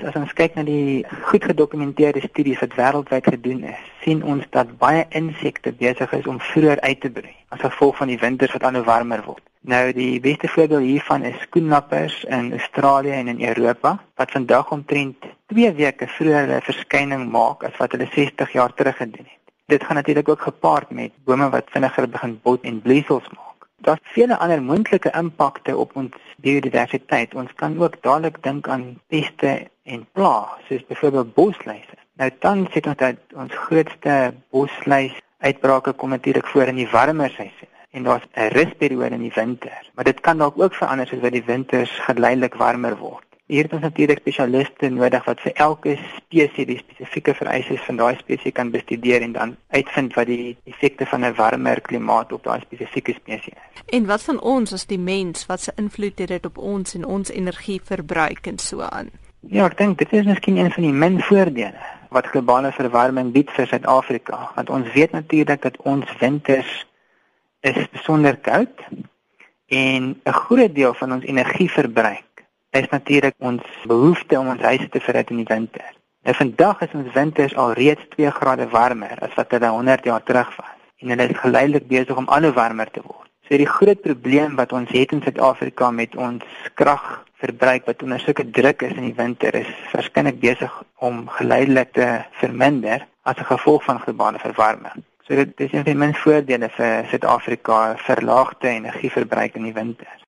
As ons kyk na die goed gedokumenteerde studies wat wêreldwyd gedoen is, sien ons dat baie insekte besig is om vroeër uit te broei as gevolg van die winters wat aanhou warmer word. Nou die beste voorbeeld hiervan is skoenlappers in Australië en in Europa wat vandag omtrent 2 weke vroeër hulle verskyning maak as wat hulle 60 jaar terug gedoen het. Dit gaan natuurlik ook gepaard met bome wat vinniger begin bot en bloeisels maak. Daar's vele ander moontlike impakte op ons biodiversiteit. Ons kan ook dadelik dink aan peste en plaas, soos byvoorbeeld bosluise. Nou dan sê ons dat ons grootste bosluis uitbrake kom natuurlik voor in die warmer seisoene en daar's 'n rusperiode in die winter. Maar dit kan dalk ook verander soos wat die winters geleidelik warmer word. Hier het ons natuurlik spesialiste nodig wat vir elke spesies die spesifieke vereistes van daai spesies kan bestudeer en dan uitvind wat die effekte van 'n warmer klimaat op daai spesifieke spesies is. En wat van ons as die mens, wat se invloed het dit op ons en ons energieverbruik en so aan? Ja, ek dink dit is miskien een van die min voordele wat globale verwarming bied vir Suid-Afrika, want ons weet natuurlik dat ons winters is besonder koud en 'n groot deel van ons energieverbruik is natuurlik ons behoefte om ons huise te verhit in die winter. Nou vandag is ons winters al reeds 2 grade warmer as wat hulle 100 jaar terug was en hulle is geleidelik besig om al hoe warmer te word. So die groot probleem wat ons het in Suid-Afrika met ons kragverbruik wat onder sulke druk is in die winter is verskynlik besig om geleidelik te verminder as gevolg van globale verwarming. So dit is een van die min voordele vir Suid-Afrika, verlaagde energieverbruik in die winter.